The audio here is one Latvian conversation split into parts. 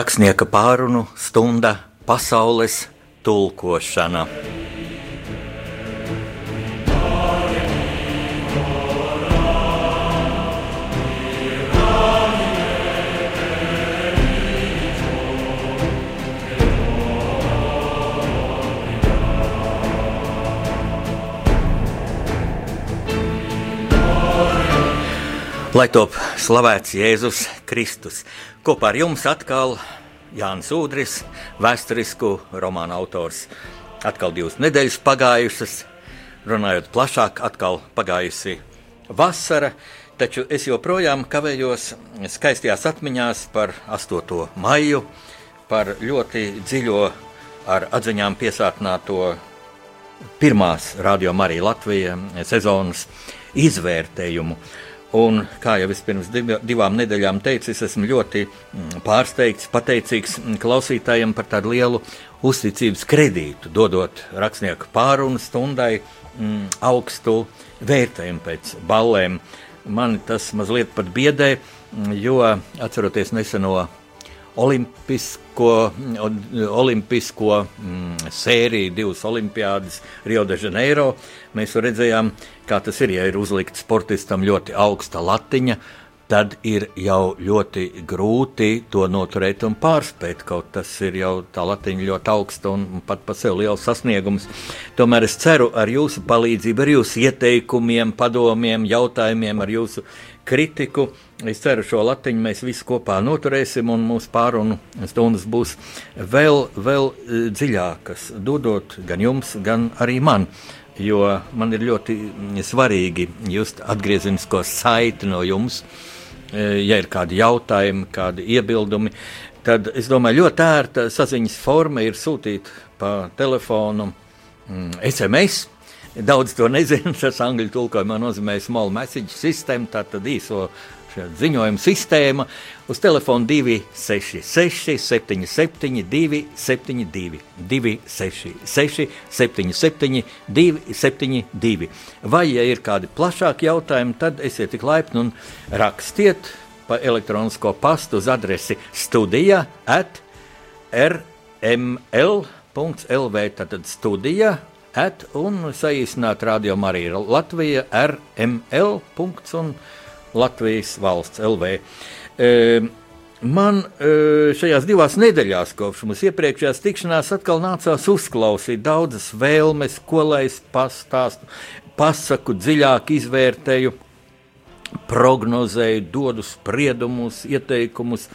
Rakstnieka pārunu stunda pasaules tulkošana. Lai top slavēts Jēzus Kristus. Kopā ar jums atkal Jānis Udris, vēsturisku romānu autors. Atkal divas nedēļas pagājušas, runājot plašāk, atkal pagājusi vasara, taču es joprojām kavējos skaistajās atmiņās par 8. maiju, par ļoti dziļo ar atziņām piesātināto pirmās radio Marija Latvija sezonas izvērtējumu. Un, kā jau es pirms divām nedēļām teicu, es esmu ļoti mm, pārsteigts, pateicīgs klausītājiem par tādu lielu uzticības kredītu, dodot rakstnieku pārunu stundai mm, augstu vērtējumu pēc ballēm. Man tas mazliet pat biedē, jo atceroties neseno olimpisko, olimpisko mm, sēriju, divas olimpiādas Rio de Janeiro. Mēs redzējām, kā tas ir, ja ir uzlikta sportistam ļoti augsta latiņa. Tad ir jau ļoti grūti to noturēt un pārspēt. Kaut tas ir jau tā latiņa ļoti augsta un pat par sevi liels sasniegums. Tomēr es ceru ar jūsu palīdzību, ar jūsu ieteikumiem, padomiem, jautājumiem, ar jūsu kritiku. Es ceru, šo latiņu mēs visi kopā noturēsim, un mūsu pārunu stundas būs vēl, vēl e, dziļākas, dodot gan jums, gan arī man. Jo man ir ļoti svarīgi just atgriezenisko saiti no jums. E, ja ir kādi jautājumi, kādi iebildumi, tad es domāju, ļoti ērta saziņas forma ir sūtīt pa telefonu SMS mm, Daudz to nezina. Tas angļu tulkojumā nozīmē small message system, tātad īso ziņojumu sistēma. Uz telefona 266, 77, 272, 266, 77, 272. Vai, ja ir kādi plašāki jautājumi, tad esiet tik laipni un rakstiet pa elektronisko pastu uz adresi studija at rml.lv. Tātad studija at un saīsināt rādījumu arī Latvija RML. un Latvijas valsts LV. E, Man e, šajās divās nedēļās, kopš mums iepriekšējās tikšanās, atkal nācās uzklausīt daudzas vēlmes, ko lai es pastāstu, pasaku, dziļāk izvērtēju, prognozēju, dodu spriedumus, ieteikumus.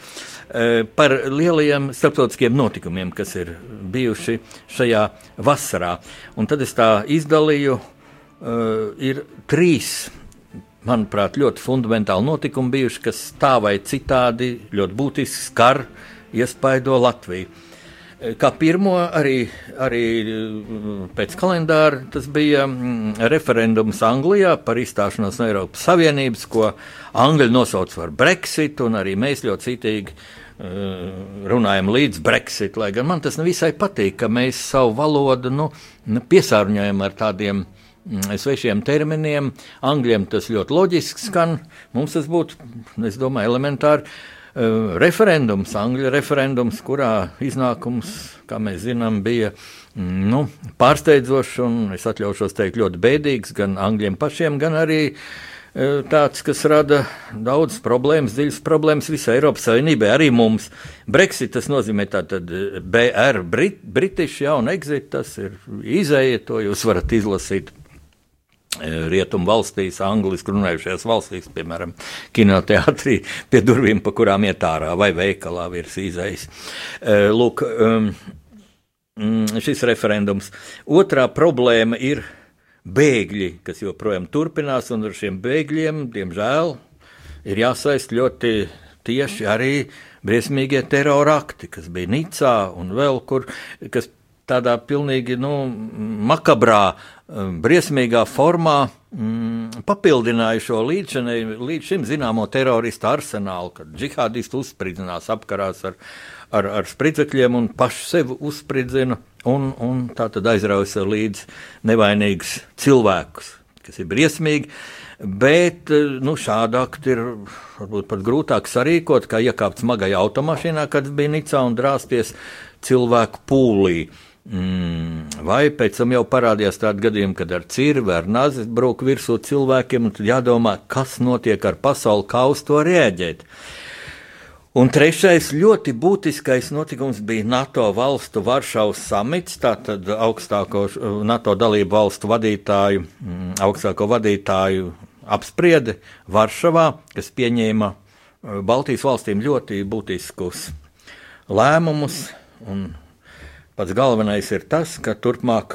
Eh, par lielajiem starptautiskiem notikumiem, kas ir bijuši šajā vasarā. Un tad es tā izdalīju, uh, ir trīs. Manuprāt, ļoti fundamentāli notikumi bijuši, kas tā vai citādi ļoti būtiski skar, iespaido Latviju. Eh, kā pirmo, arī, arī pēc kalendāra, tas bija mm, referendums Anglijā par izstāšanos no Eiropas Savienības, ko Angļi nosauc par Brexit, un arī mēs ļoti citīgi uh, runājam līdz Brexit. Lai gan man tas nevisai patīk, ka mēs savu valodu nu piesārņojam ar tādiem mm, svešiem terminiem. Angļiem tas ļoti loģiski skan. Mums tas būtu, es domāju, elementāri. Uh, referendums, Angļu referendums, kurā iznākums, kā mēs zinām, bija mm, nu, pārsteidzošs un es atļaušos teikt ļoti bēdīgs gan Angļiem pašiem, gan arī Eh, tāds, kas rada daudzas problēmas, dziļas problēmas visai Eiropas Savienībai, arī mums. Brexit tas nozīmē tātad eh, BR, Brit, British, ja, un exit tas ir izēja, to jūs varat izlasīt. Eh, Rietumu valstīs, angliski runājušajās valstīs, piemēram, kinoteātrī, pie durvīm, pa kurām iet ārā, vai veikalā virs izējas. Lūk, ehm, mm, šis referendums. Otrā problēma ir bēgļi, kas joprojām turpinās, un ar šiem bēgļiem, diemžēl, ir jāsaist ļoti tieši arī briesmīgie terora akti, kas bija Nicā un vēl kur, kas tādā pilnīgi nu, makabrā, um, briesmīgā formā mm, papildināja šo līdz, līdz šim zināmo teroristu arsenālu, kad džihādisti uzspridzinās, apkarās ar, ar, ar spridzekļiem un paši sevi uzspridzina un, un tā tad aizrauja sev līdzi nevainīgus cilvēkus, kas ir briesmīgi. Bet nu, šādu aktu ir varbūt pat grūtāk sarīkot, kā iekāpt smagajā automašīnā, kad bija Nicā un drāsties cilvēku pūlī. Mm, vai pēc tam jau parādījās tādi gadījumi, kad ar cirvi, ar nazi brūk virsū cilvēkiem, un tad jādomā, kas notiek ar pasauli, kā uz to rēģēt. Un trešais ļoti būtiskais notikums bija NATO valstu Varšavas samits, tātad augstāko NATO dalību valstu vadītāju, mm, augstāko vadītāju apspriede Varšavā, kas pieņēma eh, Baltijas valstīm ļoti būtiskus lēmumus. Un Pats galvenais ir tas, ka turpmāk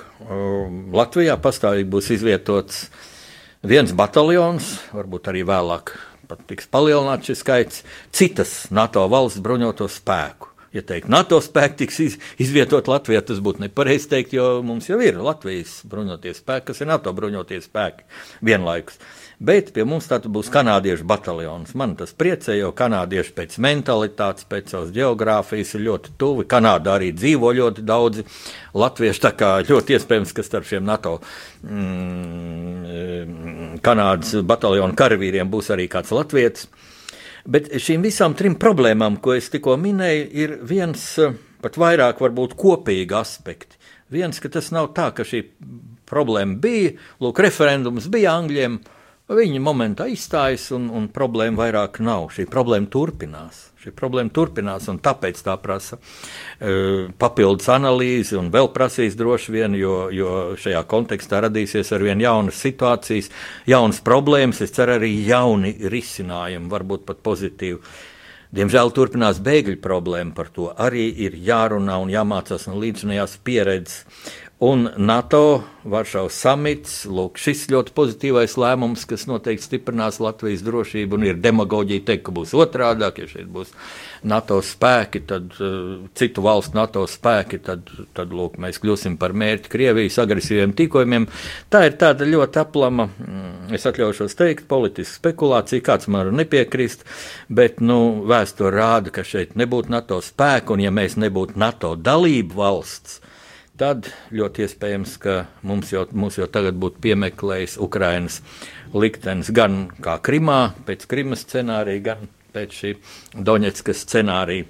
Latvijā pastāvīgi būs izvietots viens bataljons, varbūt arī vēlāk tiks palielināts šis skaits, citas NATO valsts bruņoto spēku. Ja teikt, NATO spēki tiks iz, izvietot Latvijā, tas būtu nepareizi teikt, jo mums jau ir Latvijas bruņotie spēki, kas ir NATO bruņotie spēki vienlaikus. Bet pie mums tātad būs kanādiešu bataljons. Man tas priecē, jo kanādieši pēc mentalitātes, pēc savas geogrāfijas ir ļoti tuvi. Kanādā arī dzīvo ļoti daudzi latvieši. Tā kā ļoti iespējams, ka starp šiem NATO mm, Kanādas bataljonu karavīriem būs arī kāds latviečs. Bet šīm visām trim problēmām, ko es tikko minēju, ir viens pat vairāk varbūt kopīgi aspekti. Viens, ka tas nav tā, ka šī problēma bija, lūk, referendums bija Angļiem, Viņi momentā izstājas, un, un problēma vairāk nav. Šī problēma turpinās. Šī problēma turpinās, un tāpēc tā prasa uh, papildus analīzi, un vēl prasīs droši vien, jo, jo šajā kontekstā radīsies ar vien jaunas situācijas, jaunas problēmas, es ceru, arī jauni risinājumi, varbūt pat pozitīvi. Diemžēl turpinās bēgļu problēma, par to arī ir jārunā un jāmācās no līdzinājās pieredzes. Un NATO Varšavas samits, lūk, šis ļoti pozitīvais lēmums, kas noteikti stiprinās Latvijas drošību, un ir demagoģija teikt, ka būs otrādāk, ja šeit būs NATO spēki, tad uh, citu valstu NATO spēki, tad, tad lūk, mēs kļūsim par mērķi Krievijas agresīviem tīkojumiem. Tā ir tāda ļoti aplama, mm, es atļaušos teikt, politiska spekulācija, kāds man var nepiekrist, bet, nu, vēsture rāda, ka šeit nebūtu NATO spēku, un ja mēs nebūtu NATO dalību valsts, tad ļoti iespējams, ka mums jau, mums jau tagad būtu piemeklējis Ukrainas liktenis gan kā Krimā, pēc Krimas scenārija, gan pēc šī Doņetskas scenārija.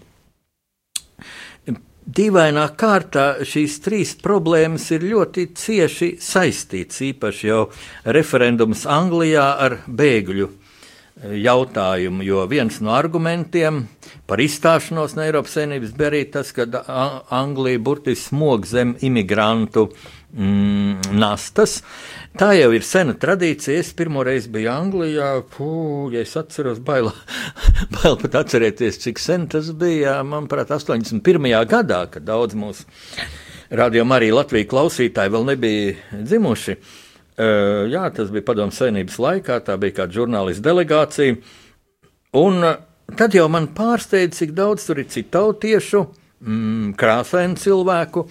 Dīvainā kārtā šīs trīs problēmas ir ļoti cieši saistītas, īpaši jau referendums Anglijā ar bēgļu jautājumu, jo viens no argumentiem par izstāšanos no Eiropas Savienības bija tas, ka Anglija burtiski smog zem imigrantu mm, nastas. Tā jau ir sena tradīcija. Es pirmo reizi biju Anglijā, pū, ja es atceros, bail, bail pat atcerēties, cik sen tas bija. Manuprāt, 81. gadā, kad daudz mūsu radījuma arī Latvijas klausītāji vēl nebija dzimuši. Jā, tas bija padomu savienības laikā, tā bija kāda žurnālistu delegācija. Un tad jau man pārsteidza, cik daudz tur ir citautiešu, mm, krāsainu cilvēku.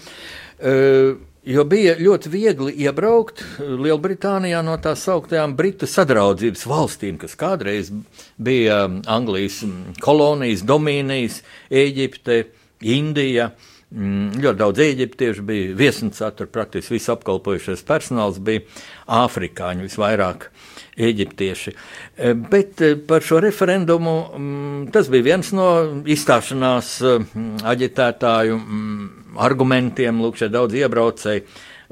Jo bija ļoti viegli iebraukt Lielbritānijā no tās augtajām Britu sadraudzības valstīm, kas kādreiz bija Anglijas kolonijas, domīnijas, Eģipte, Indija. Uh, ļoti daudz eģiptiešu bija viesnīcā, tur praktiski viss apkalpojušais personāls bija afrikāņi visvairāk. Eģiptieši. E, bet e, par šo referendumu mm, tas bija viens no izstāšanās mm, aģitētāju argumentiem. Lūk, šeit daudz iebraucēji.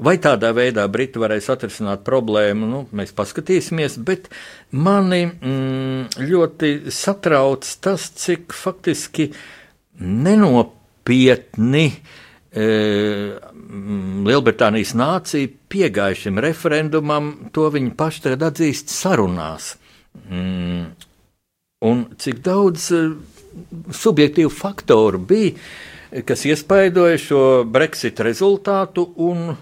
Vai tādā veidā Briti varēs atrisināt problēmu, nu, mēs paskatīsimies, bet mani mm, ļoti satrauc tas, cik faktiski nenopelnīt nopietni e, Lielbritānijas nācija piegāja šim referendumam, to viņi paši tagad atzīst sarunās. Mm. Un cik daudz e, subjektīvu faktoru bija, kas iespaidoja šo Brexit rezultātu, un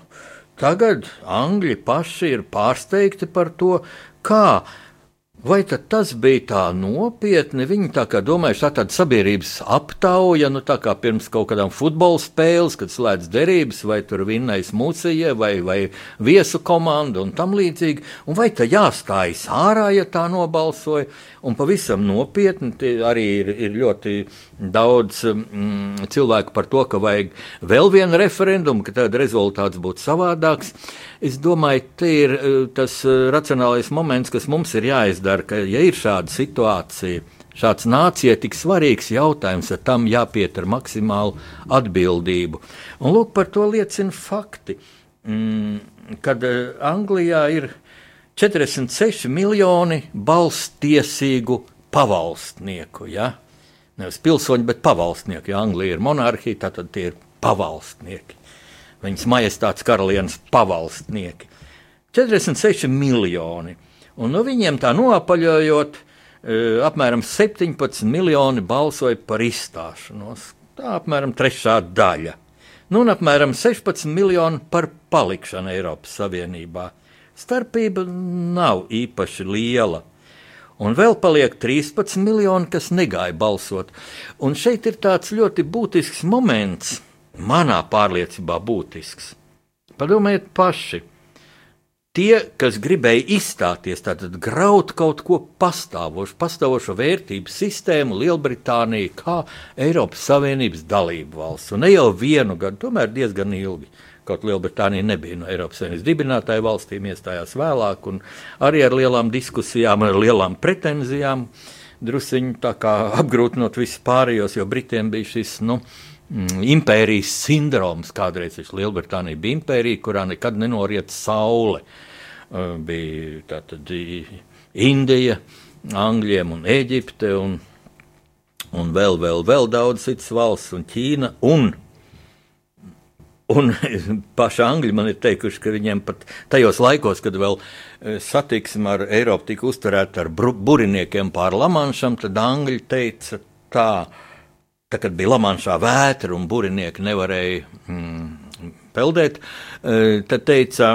tagad Angļi paši ir pārsteigti par to, kā Vai tas bija tā nopietni? Viņi tā kā domājuši, tā tāda sabiedrības aptauja, nu tā kā pirms kaut kādām futbola spēles, kad slēdz derības, vai tur vinnais mūcija, vai, vai viesu komanda un tam līdzīgi. Un vai tā jāstājas ārā, ja tā nobalsoja? Un pavisam nopietni arī ir, ir ļoti daudz mm, cilvēku par to, ka vajag vēl vienu referendumu, ka tad rezultāts būtu savādāks. Es domāju, te ir eh, tas eh, racionālais moments, kas mums ir jāizdara, ka, ja ir šāda situācija, šāds nācijai tik svarīgs jautājums, tad tam jāpietur maksimālu atbildību. Un lūk, par to liecina fakti. Mm, kad eh, Anglijā ir 46 miljoni balstiesīgu pavalstnieku. Ja? Nevis pilsoņi, bet pavalstnieki. Ja Anglija ir monarhija, tad tie ir pavalstnieki viņas majestātes karalienes pavalstnieki. 46 miljoni. Un no viņiem tā noapaļojot, e, apmēram 17 miljoni balsoja par izstāšanos. Tā apmēram trešā daļa. Nu, un apmēram 16 miljoni par palikšanu Eiropas Savienībā. Starpība nav īpaši liela. Un vēl paliek 13 miljoni, kas negāja balsot. Un šeit ir tāds ļoti būtisks moments manā pārliecībā būtisks. Padomājiet paši. Tie, kas gribēja izstāties, tātad graut kaut ko pastāvošu, pastāvošo vērtību sistēmu, Lielbritānija kā Eiropas Savienības dalību valsts, un ne jau vienu gadu, tomēr diezgan ilgi. Kaut Lielbritānija nebija no Eiropas Savienības dibinātāju valstīm, iestājās vēlāk, un arī ar lielām diskusijām, ar lielām pretenzijām, druskuļi apgrūtinot visus pārējos, jo Britiem bija šis. Nu, mm, impērijas sindroms. Kādreiz Lielbritānija bija impērija, kurā nekad nenoriet saule. Uh, bija tātad Indija, Angļiem un Eģipte un, un vēl, vēl, vēl daudz citas valsts un Ķīna. Un, Un paši angļi man ir teikuši, ka viņiem pat tajos laikos, kad vēl uh, satiksme ar Eiropu tika uzturēta ar buriniekiem pār Lamanšam, tad angļi teica tā, Tā, kad bija Lamanšā vētra un burinieki nevarēja mm, peldēt, e, tad teica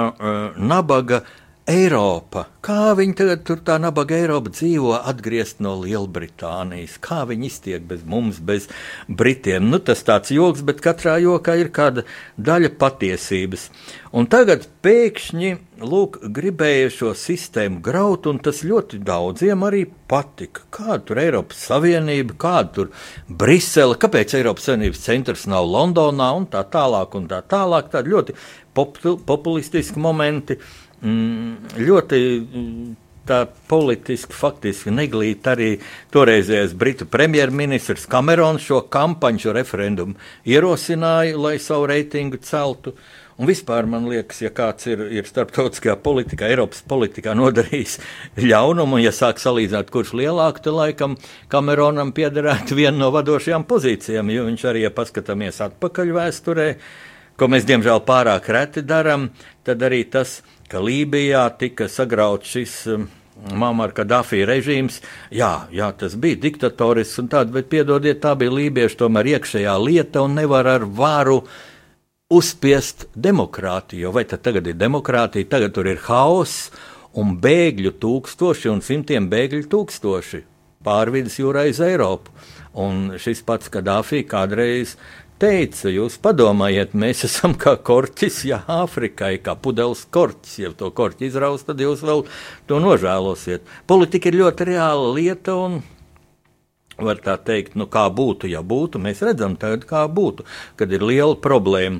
nabaga Eiropa. Kā viņi tagad tur tā nabaga Eiropa dzīvo atgriezt no Lielbritānijas? Kā viņi iztiek bez mums, bez Britiem? Nu, tas tāds joks, bet katrā jokā ir kāda daļa patiesības. Un tagad pēkšņi lūk, gribēja šo sistēmu graut, un tas ļoti daudziem arī patika. Kāda tur Eiropas Savienība, kāda tur Brisele, kāpēc Eiropas Savienības centrs nav Londonā un tā tālāk. Un tā tālāk tādi ļoti populistiski momenti. Mm, ļoti mm, tā politiski, faktiski neglīt arī toreizējais Britu premjerministrs Kamerons šo kampaņu, šo referendumu ierosināja, lai savu reitingu celtu. Un vispār man liekas, ja kāds ir, ir starptautiskajā politikā, Eiropas politikā nodarījis ļaunumu, un ja sāk salīdzināt, kurš lielāku, tad laikam Kameronam piederētu viena no vadošajām pozīcijām, jo viņš arī, ja paskatāmies atpakaļ vēsturē, ko mēs diemžēl pārāk reti darām, tad arī tas ir ka Lībijā tika sagrauts šis um, Mamar Kadafī režīms. Jā, jā, tas bija diktatorisks un tāds, bet piedodiet, tā bija lībiešu tomēr iekšējā lieta un nevar ar varu uzspiest demokrātiju. Vai tad tagad ir demokrātija, tagad tur ir hauss un bēgļu tūkstoši un simtiem bēgļu tūkstoši pārvidas jūrā uz Eiropu. Un šis pats Kadafī kādreiz teica, jūs padomājiet, mēs esam kā korķis, ja Āfrikai kā pudeles korķis, ja to korķi izraus, tad jūs vēl to nožēlosiet. Politika ir ļoti reāla lieta un var tā teikt, nu, kā būtu, ja būtu. Mēs redzam, tagad, kā būtu, kad ir liela problēma.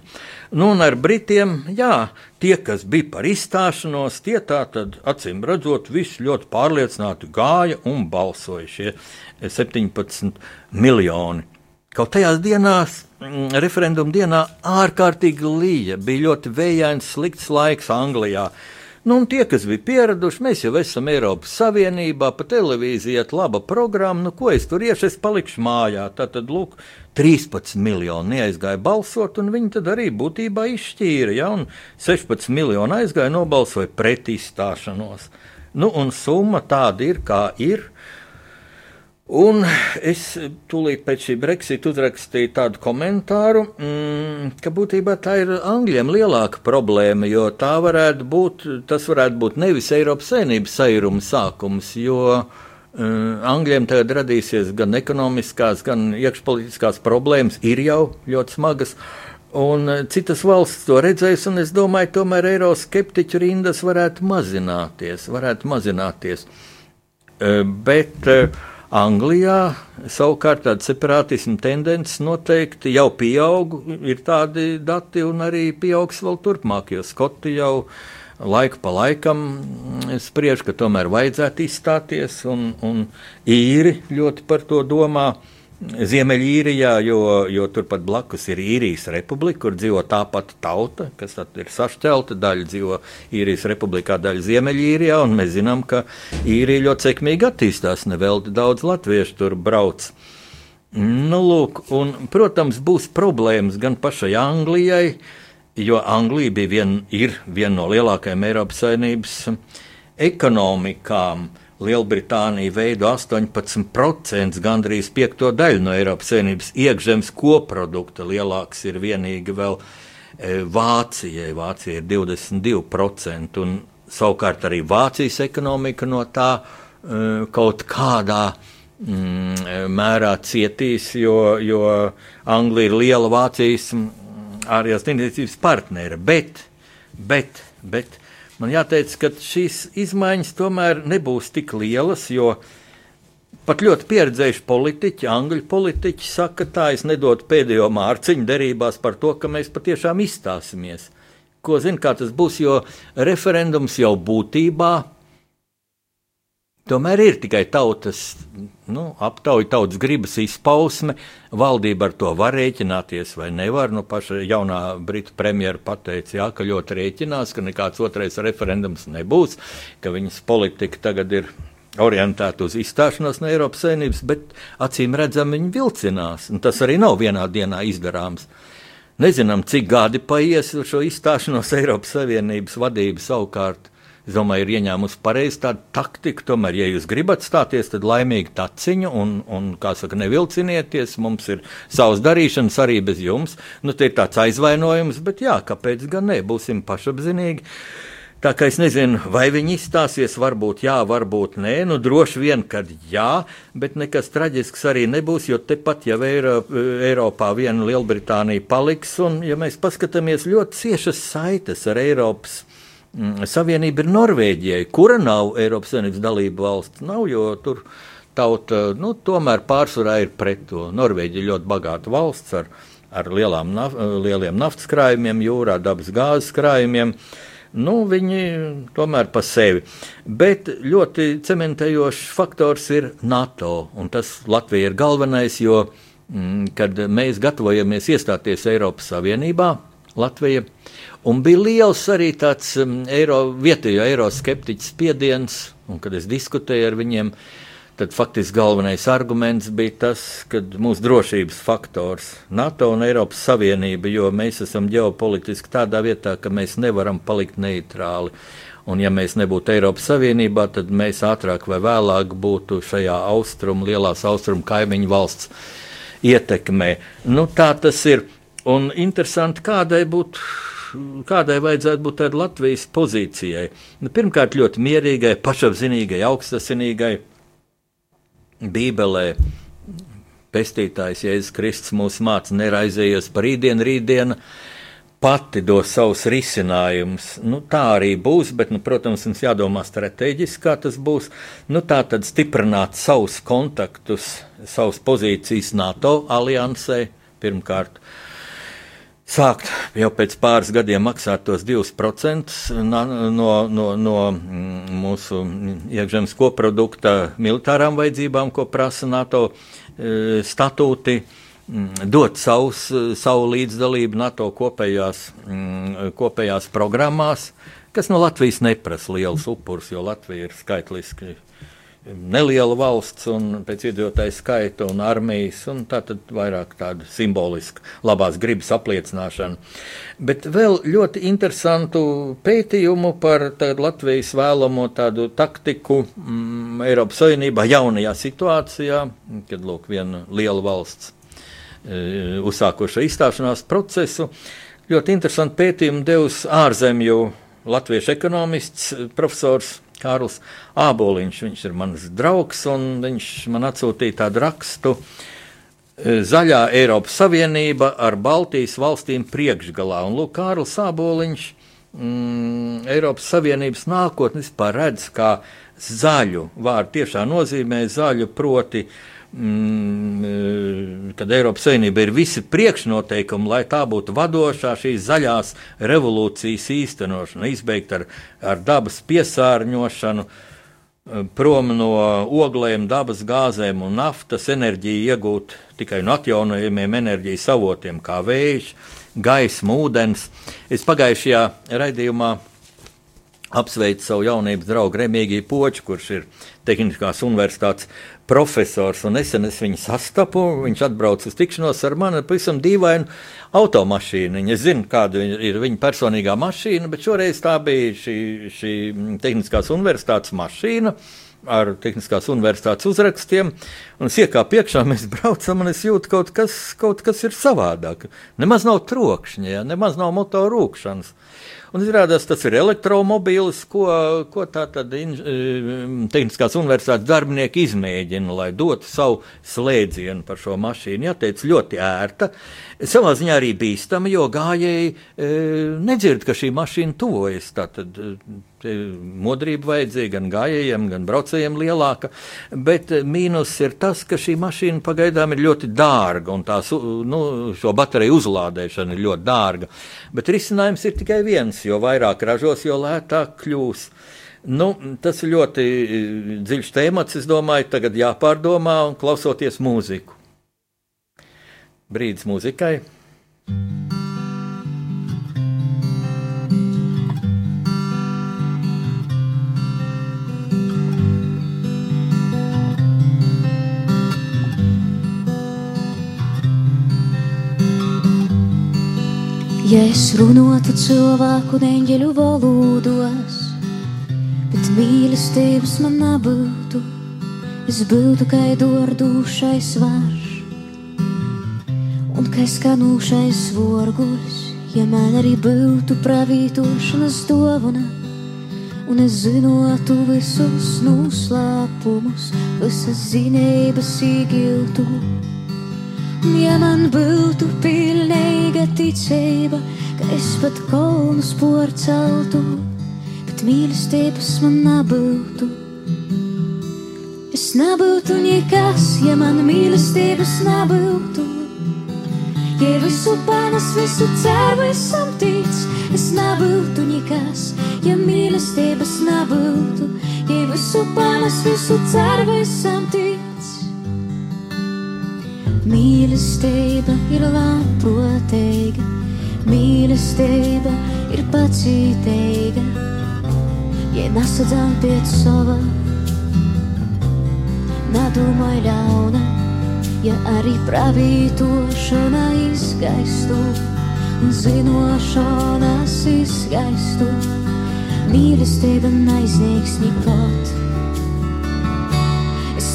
Nu, un ar Britiem, jā, tie, kas bija par izstāšanos, tie tā tad acīm redzot, visi ļoti pārliecināti gāja un balsoja šie 17 miljoni. Kaut tajās dienās, referenduma dienā, ārkārtīgi līja, bija ļoti vējains, slikts laiks Anglijā. Nu, tie, kas bija pieraduši, mēs jau esam Eiropas Savienībā, pa televīziju ir laba programma. Nu, ko es tur iešu, es palikšu mājā. Tā tad, lūk, 13 miljoni neaizgāja balsot, un viņi tad arī būtībā izšķīra. Ja, 16 miljoni aizgāja, nobalsoja pret izstāšanos. Nu, un summa tāda ir, kā ir. Un es tūlīt pēc šī Brexit uzrakstīju tādu komentāru, mm, ka būtībā tā ir Angļiem lielāka problēma, jo tā varētu būt, tas varētu būt nevis Eiropas saimnības sairuma sākums, jo mm, Angļiem tagad radīsies gan ekonomiskās, gan iekšpolitiskās problēmas, ir jau ļoti smagas. Un citas valsts to redzēs, un es domāju, tomēr eiroskeptiķu rindas varētu mazināties. Varētu mazināties. Bet uh, Anglijā savukārt tāda separātisma tendence noteikti jau pieaug, ir tādi dati un arī pieaugs vēl turpmāk, jo Skoti jau laiku pa laikam spriež, ka tomēr vajadzētu izstāties, un, un īri ļoti par to domā. Ziemeļīrijā, jo, jo turpat blakus ir īrijas republika, kur dzīvo tā pati tauta, kas ir sašķelta. Daļa dzīvo īrijas republikā, daļa Ziemeļīrijā, mēs zinām, ka īrija ļoti sekmīgi attīstās. Nevelti daudz latviešu tur brauc. Nu, lūk, un, protams, būs problēmas gan pašai Anglijai, jo Anglija vien, ir viena no lielākajām Eiropas Savienības ekonomikām. Uh, Lielbritānija veido 18%, gandrīz piekto daļu no Eiropas Savienības iekšzemes koprodukta. Lielāks ir vienīgi vēl e, Vācijai. Vācija ir 22%, un savukārt arī Vācijas ekonomika no tā e, kaut kādā mm, mērā cietīs, jo, jo Anglija ir liela Vācijas mm, ārējās tirdzniecības partnere. Bet, bet, bet Man jāteic, ka šīs izmaiņas tomēr nebūs tik lielas, jo pat ļoti pieredzējuši politiķi, angļu politiķi saka, tā es nedodu pēdējo mārciņu derībās par to, ka mēs patiešām izstāsimies. Ko zina, kā tas būs, jo referendums jau būtībā Tomēr ir tikai tautas nu, aptauja, tautas gribas izpausme. Valdība ar to var rēķināties vai nevar. Nu, paša jaunā britu premjera pateica, jā, ka ļoti rēķinās, ka nekāds otrais referendums nebūs, ka viņas politika tagad ir orientēta uz izstāšanos no Eiropas Savienības, bet acīm redzam, viņi vilcinās. Tas arī nav vienā dienā izdarāms. Nezinām, cik gadi paies šo izstāšanos Eiropas Savienības vadību savukārt Es domāju, ir ieņēmusi pareizi tādu taktiku. Tomēr, ja jūs gribat stāties, tad laimīgi taciņu un, un kā saka, nevilcinieties. Mums ir savas darīšanas arī bez jums. Nu, tie ir tāds aizvainojums, bet jā, kāpēc gan ne? Būsim pašapzinīgi. Tā kā es nezinu, vai viņi izstāsies, varbūt jā, varbūt nē, nu droši vien, kad jā, bet nekas traģisks arī nebūs, jo tepat jau Eiropā, Eiropā viena Lielbritānija paliks, un ja mēs paskatāmies ļoti ciešas saites ar Eiropas Savienība ir Norvēģijai, kura nav Eiropas Savienības dalība valsts. Nav, jo tur tauta nu, tomēr pārsvarā ir pret to. Norvēģija ir ļoti bagāta valsts ar, ar lielām, naf lieliem naftas krājumiem, jūrā, dabas gāzes krājumiem. Nu, viņi tomēr pa sevi. Bet ļoti cementējošs faktors ir NATO. Tas Latvija ir galvenais, jo, mm, kad mēs gatavojamies iestāties Eiropas Savienībā, Latvija Un bija liels arī tāds um, eiro, vietējo eiroskeptiķu spiediens, un kad es diskutēju ar viņiem, tad faktiski galvenais arguments bija tas, ka mūsu drošības faktors NATO un Eiropas Savienība, jo mēs esam ģeopolitiski tādā vietā, ka mēs nevaram palikt neitrāli. Un, ja mēs nebūtu Eiropas Savienībā, tad mēs ātrāk vai vēlāk būtu šajā austrumu, lielās austrumu kaimiņu valsts ietekmē. Nu, tā tas ir. Un interesanti, kādai būtu kādai vajadzētu būt tādai Latvijas pozīcijai? Nu, pirmkārt, ļoti mierīgai, pašapziņīgai, augstasinīgai. Bībelē pestītājs Jēzus Kristus mūs māca neraizējies par rītdienu, rītdienu pati dos savus risinājumus. Nu, tā arī būs, bet, nu, protams, mums jādomā strateģiski, kā tas būs. Nu, tā tad stiprināt savus kontaktus, savas pozīcijas NATO aliansē pirmkārt. Uh, sākt jau pēc pāris gadiem maksāt tos 2% no, no, no mm, mūsu iekšzemes koprodukta militārām vajadzībām, ko prasa NATO e, statūti, mm, dot savus, savu līdzdalību NATO kopējās, mm, kopējās programmās, kas no Latvijas neprasa liels upurs, jo Latvija ir skaitliski neliela valsts un pēc iedzīvotāju skaita un armijas, un tā tad vairāk tāda simboliska labās gribas apliecināšana. Bet vēl ļoti interesantu pētījumu par Latvijas vēlamo tādu taktiku mm, Eiropas Savienībā jaunajā situācijā, kad lūk viena liela valsts e, uzsākoša izstāšanās procesu. Ļoti interesanti pētījumu devis ārzemju latviešu ekonomists profesors Kārls Āboliņš. Viņš ir mans draugs, un viņš man atsūtīja tādu rakstu. E, Zaļā Eiropas Savienība ar Baltijas valstīm priekšgalā. Un lūk, Kārls Āboliņš mm, Eiropas Savienības nākotnes paredz kā zaļu vārdu tiešā nozīmē zaļu proti uh, mm, kad Eiropas Savienība ir visi priekšnoteikumi, lai tā būtu vadošā šīs zaļās revolūcijas īstenošana, izbeigt ar, ar dabas piesārņošanu, eh, prom no oglēm, dabas gāzēm un naftas enerģiju iegūt tikai no atjaunojumiem enerģijas avotiem, kā vējš, gaisma, ūdens. Es pagājušajā raidījumā apsveicu savu jaunības draugu Remīgiju Poču, kurš ir Tehniskās universitātes profesors, un nesen es viņu sastapu. Viņš atbrauca uz tikšanos ar mani pavisam dīvainu automašīnu. Es zinu, kāda ir viņa personīgā mašīna, bet šoreiz tā bija šī, šī Tehniskās universitātes mašīna. Ar Tehniskās universitātes uzrakstiem, un es iekāpu iekšā, mēs braucam, un es jūtu, ka kaut kas, kaut kas ir savādāk. Nemaz nav trokšņa, ja? nemaz nav motoru rūkšanas. Un izrādās, tas ir elektromobīlis, ko, ko tā tad in, Tehniskās universitātes darbinieki izmēģina, lai dotu savu slēdzienu par šo mašīnu. Jāteic, ļoti ērta. Savā ziņā arī bīstama, jo gājēji e, nedzird, ka šī mašīna tuvojas. Tātad e, modrība vajadzīga gan gājējiem, gan braucējiem lielāka. Bet e, mīnus ir tas, ka šī mašīna pagaidām ir ļoti dārga un tās, nu, šo bateriju uzlādēšana ir ļoti dārga. Bet risinājums ir tikai viens, jo vairāk ražos, jo lētāk kļūs. Nu, tas ir ļoti dziļš temats. Es domāju, tagad jāpārdomā un klausoties mūziku. Brīdis mūzikai. Ja es runātu cilvēku neņģeļu valodos, bet mīlestības man nebūtu, es būtu kā dordūšais svars un kā skanūšais vorguļs, ja man arī būtu pravītošanas dāvana, un es zinotu visus noslēpumus, visas zinības īgiltu. Ja man būtu pilnīga ticība, ka es pat kolnus porceltu, bet mīlestības man nebūtu. Es nebūtu nekas, ja man mīlestības nebūtu. Ja visu panes, visu ceru, esam tic, es nebūtu nekas, ja mīlestības nebūtu. Ja visu panes, visu ceru, esam tic. Mīlestība ir labprātīga, mīlestība ir pacietīga. Ja nesadzām pēc sava, nedomāj ļauna ja arī pravītošana izgaistu un zinošanas izgaistu, mīlestība neizniegs nekot.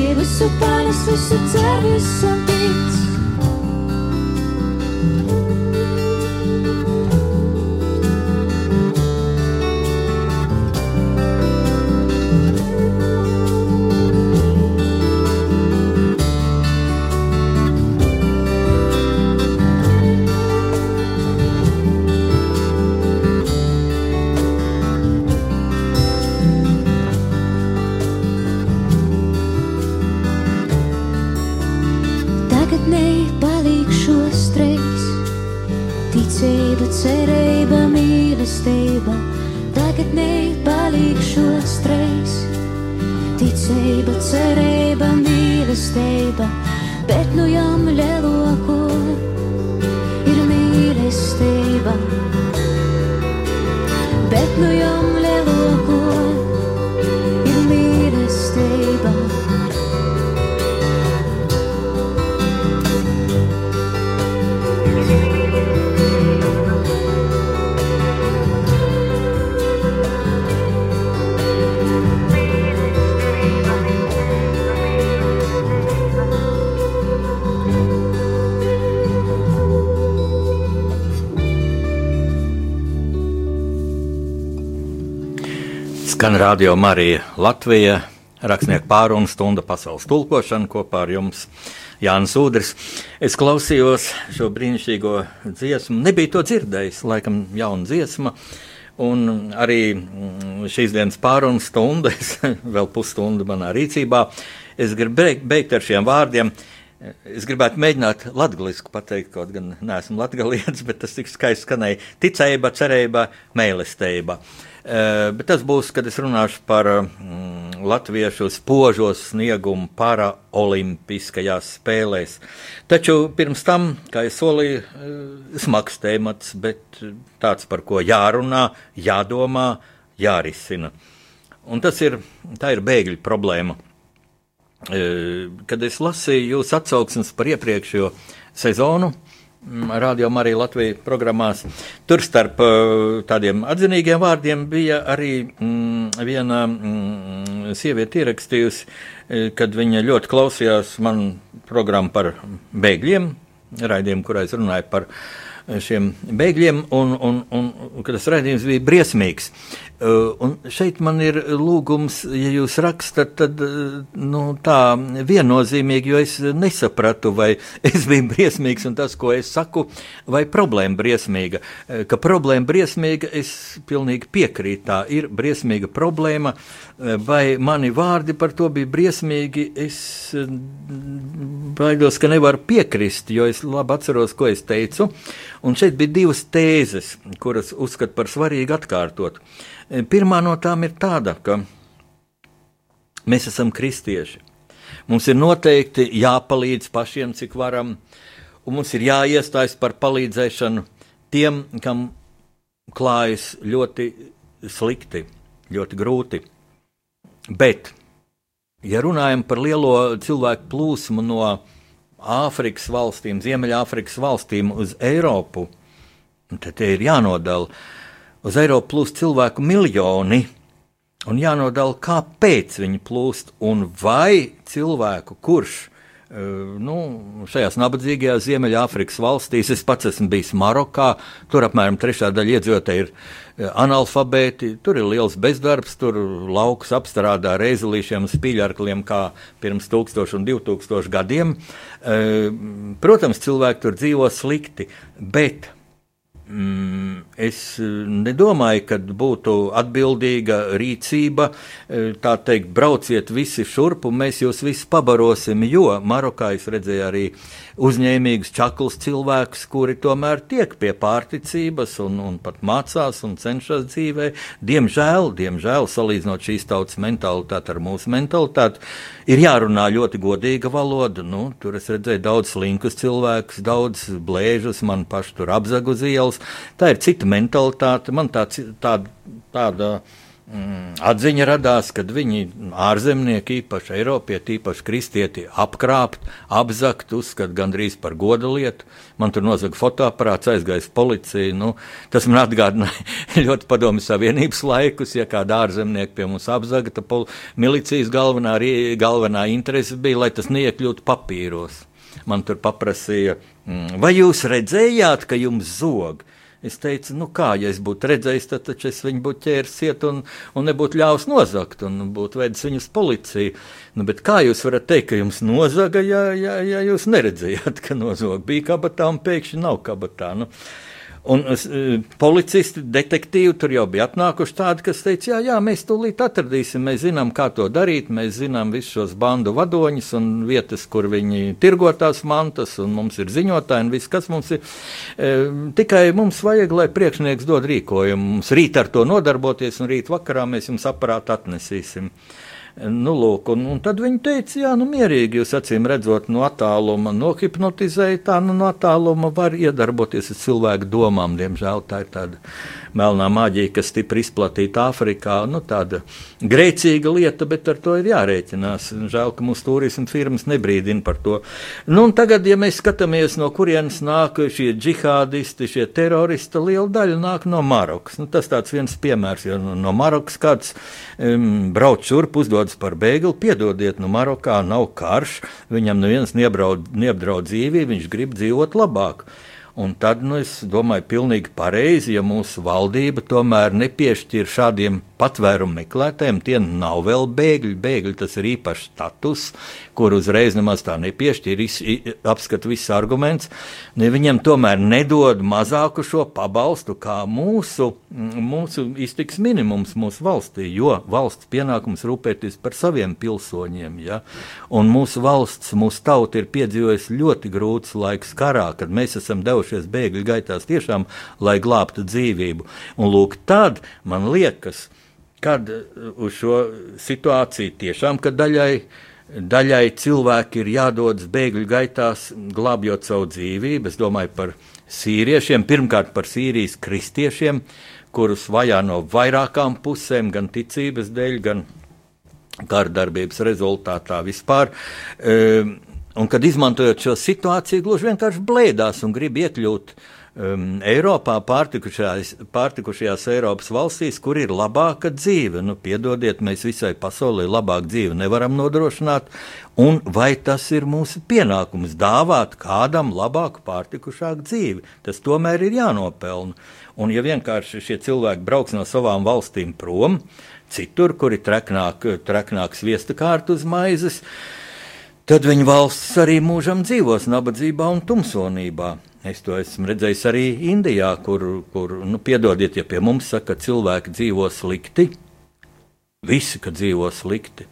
Ja visu panes, visu ceru, esam tic. ticība, cerība, mīlestība, bet nu jām radio Marija Latvija, rakstnieku pārunu stunda pasaules tulkošana kopā ar jums. Jānis Udrs. Es klausījos šo brīnišķīgo dziesmu, nebiju to dzirdējis, laikam, jauna dziesma. Un arī mm, šīs dienas pārunu stunda, vēl pusstunda manā rīcībā. Es gribu beigt ar šiem vārdiem. Es gribētu mēģināt latviešu pateikt, kaut gan neesmu latgalietis, bet tas tik skaisti skanēja. Ticība, cerība, mīlestība. Uh, bet tas būs, kad es runāšu par mm, latviešu spožo sniegumu paraolimpiskajās spēlēs. Taču pirms tam, kā jau solīju, uh, smags temats, bet tāds, par ko jārunā, jādomā, jārisina. Un tas ir, ir bēgļu problēma. Kad es lasīju jūsu atsauksmes par iepriekšējo sezonu, Radio Marija Latvijas programmās. Tur starp tādiem atzinīgiem vārdiem bija arī mm, viena mm, sieviete ierakstījusi, kad viņa ļoti klausījās man programmu par bēgļiem, raidījumu, kurā es runāju par šiem bēgļiem, un, un, un, un tas raidījums bija briesmīgs. Uh, un šeit man ir lūgums, ja jūs rakstat, tad uh, nu, tā viennozīmīgi, jo es nesapratu, vai es biju briesmīgs un tas, ko es saku, vai problēma briesmīga. Uh, ka problēma briesmīga, es pilnīgi piekrītu, tā ir briesmīga problēma, vai mani vārdi par to bija briesmīgi, es baidos, ka nevaru piekrist, jo es labi atceros, ko es teicu. Un šeit bija divas tēzes, kuras uzskatu par svarīgi atkārtot. Pirmā no tām ir tāda, ka mēs esam kristieši. Mums ir noteikti jāpalīdz pašiem, cik varam, un mums ir jāiestājas par palīdzēšanu tiem, kam klājas ļoti slikti, ļoti grūti. Bet, ja runājam par lielo cilvēku plūsmu no Āfrikas valstīm, Ziemeļāfrikas valstīm uz Eiropu, tad tie ir jānodala uz Eiropu plūst cilvēku miljoni. Un jānodala, kāpēc viņi plūst un vai cilvēku, kurš eh, nu, šajās nabadzīgajās Ziemeļāfrikas valstīs, es pats esmu bijis Marokā, tur apmēram trešā daļa iedzīvotāji ir analfabēti, tur ir liels bezdarbs, tur laukus apstrādā reizelīšiem un spīļarkliem kā pirms 1000 un 2000 gadiem. Eh, protams, cilvēki tur dzīvo slikti, bet es eh, nedomāju, ka būtu atbildīga rīcība, eh, tā teikt, brauciet visi šurp, un mēs jūs visus pabarosim, jo Marokā es redzēju arī uzņēmīgus čaklus cilvēkus, kuri tomēr tiek pie pārticības un, un pat mācās un cenšas dzīvē. Diemžēl, diemžēl, salīdzinot šīs tautas mentalitāti ar mūsu mentalitāti, ir jārunā ļoti godīga valoda. Nu, tur es redzēju daudz slinkus cilvēkus, daudz blēžus, man paši tur apzagu uz ielas. Tā ir cita mentalitāte, man tā, tā, tāda Mm, atziņa radās, kad viņi ārzemnieki, īpaši Eiropieti, īpaši kristieti, apkrāpt, apzakt, uzskata gandrīz par goda lietu. Man tur nozaga fotoaparāts, aizgājis policija. Nu, tas man atgādināja ļoti padomju savienības laikus, ja kāda ārzemnieka pie mums apzaga, tad milicijas galvenā, galvenā interese bija, lai tas neiekļūtu papīros. Man tur paprasīja, mm, vai jūs redzējāt, ka jums zog? Es teicu, nu kā, ja es būtu redzējis, tad taču es viņu būtu ķēris ciet un, un nebūtu ļāvis nozagt un būtu vedis viņus policiju. Nu, bet kā jūs varat teikt, ka jums nozaga, ja, ja, ja jūs neredzējāt, ka nozog bija kabatā un pēkšņi nav kabatā? Nu, Un uh, policisti, detektīvi tur jau bija atnākuši tādi, kas teica, jā, jā, mēs tūlīt atradīsim, mēs zinām, kā to darīt, mēs zinām visus šos bandu vadoņus un vietas, kur viņi tirgo tās mantas, un mums ir ziņotāji un viss, kas mums ir. E, tikai mums vajag, lai priekšnieks dod rīkojumu. Mums rīt ar to nodarboties, un rīt vakarā mēs jums aparātu atnesīsim. Uh, Nu, lūk, un, un tad viņi teica, jā, nu, mierīgi jūs acīm redzot no attāluma, nohipnotizēja tā, nu, no attāluma var iedarboties ar cilvēku domām. Diemžēl tā ir tāda melnā maģija, kas stipri izplatīta Āfrikā. Nu, tāda grēcīga lieta, bet ar to ir jārēķinās. Žēl, ka mūsu turisma firmas nebrīdina par to. Nu, tagad, ja mēs skatāmies, no kurienes nāk šie džihādisti, šie teroristi, liela daļa nāk no Marokas. Nu, tas tāds viens piemērs, jo no Marokas kāds um, brauc šurp, uzdodas par bēgli, piedodiet, nu Marokā nav karš, viņam neviens neapdraud dzīvību, viņš grib dzīvot labāk. Un tad nu, es domāju, pilnīgi pareizi, ja mūsu valdība tomēr nepiešķir šādiem patvērumu meklētājiem, tie nav vēl bēgļi. Bēgļi tas ir īpašs status, kur uzreiz nemaz tā nepiešķir, apskata visus argumentus. Ne, viņam tomēr nedod mazāku šo pabalstu kā mūsu, mūsu iztiks minimums mūsu valstī, jo valsts pienākums rūpēties par saviem pilsoņiem. Ja? Un mūsu valsts, mūsu tauta ir piedzīvojusi ļoti grūts laiks karā, kad mēs esam devušies bēgļu gaitās tiešām, lai glābtu dzīvību. Un lūk, tad man liekas, kad uh, uz šo situāciju tiešām, ka daļai, daļai cilvēki ir jādodas bēgļu gaitās, glābjot savu dzīvību. Es domāju par sīriešiem, pirmkārt par Sīrijas kristiešiem, kurus vajā no vairākām pusēm, gan ticības dēļ, gan kārdarbības rezultātā vispār. Um, un kad izmantojot šo situāciju, gluži vienkārši blēdās un grib iekļūt uh, um, Eiropā, pārtikušajās, pārtikušajās Eiropas valstīs, kur ir labāka dzīve. Nu, piedodiet, mēs visai pasaulē labāku dzīvi nevaram nodrošināt, un vai tas ir mūsu pienākums dāvāt kādam labāku, pārtikušāku dzīvi? Tas tomēr ir jānopelna. Un ja vienkārši šie cilvēki brauks no savām valstīm prom, citur, kur ir treknāk, treknāk sviesta kārta uz maizes, tad viņa valsts arī mūžam dzīvos nabadzībā un tumsonībā. Es to esmu redzējis arī Indijā, kur, kur nu, piedodiet, ja pie mums saka, ka cilvēki dzīvo slikti, visi, ka dzīvo slikti.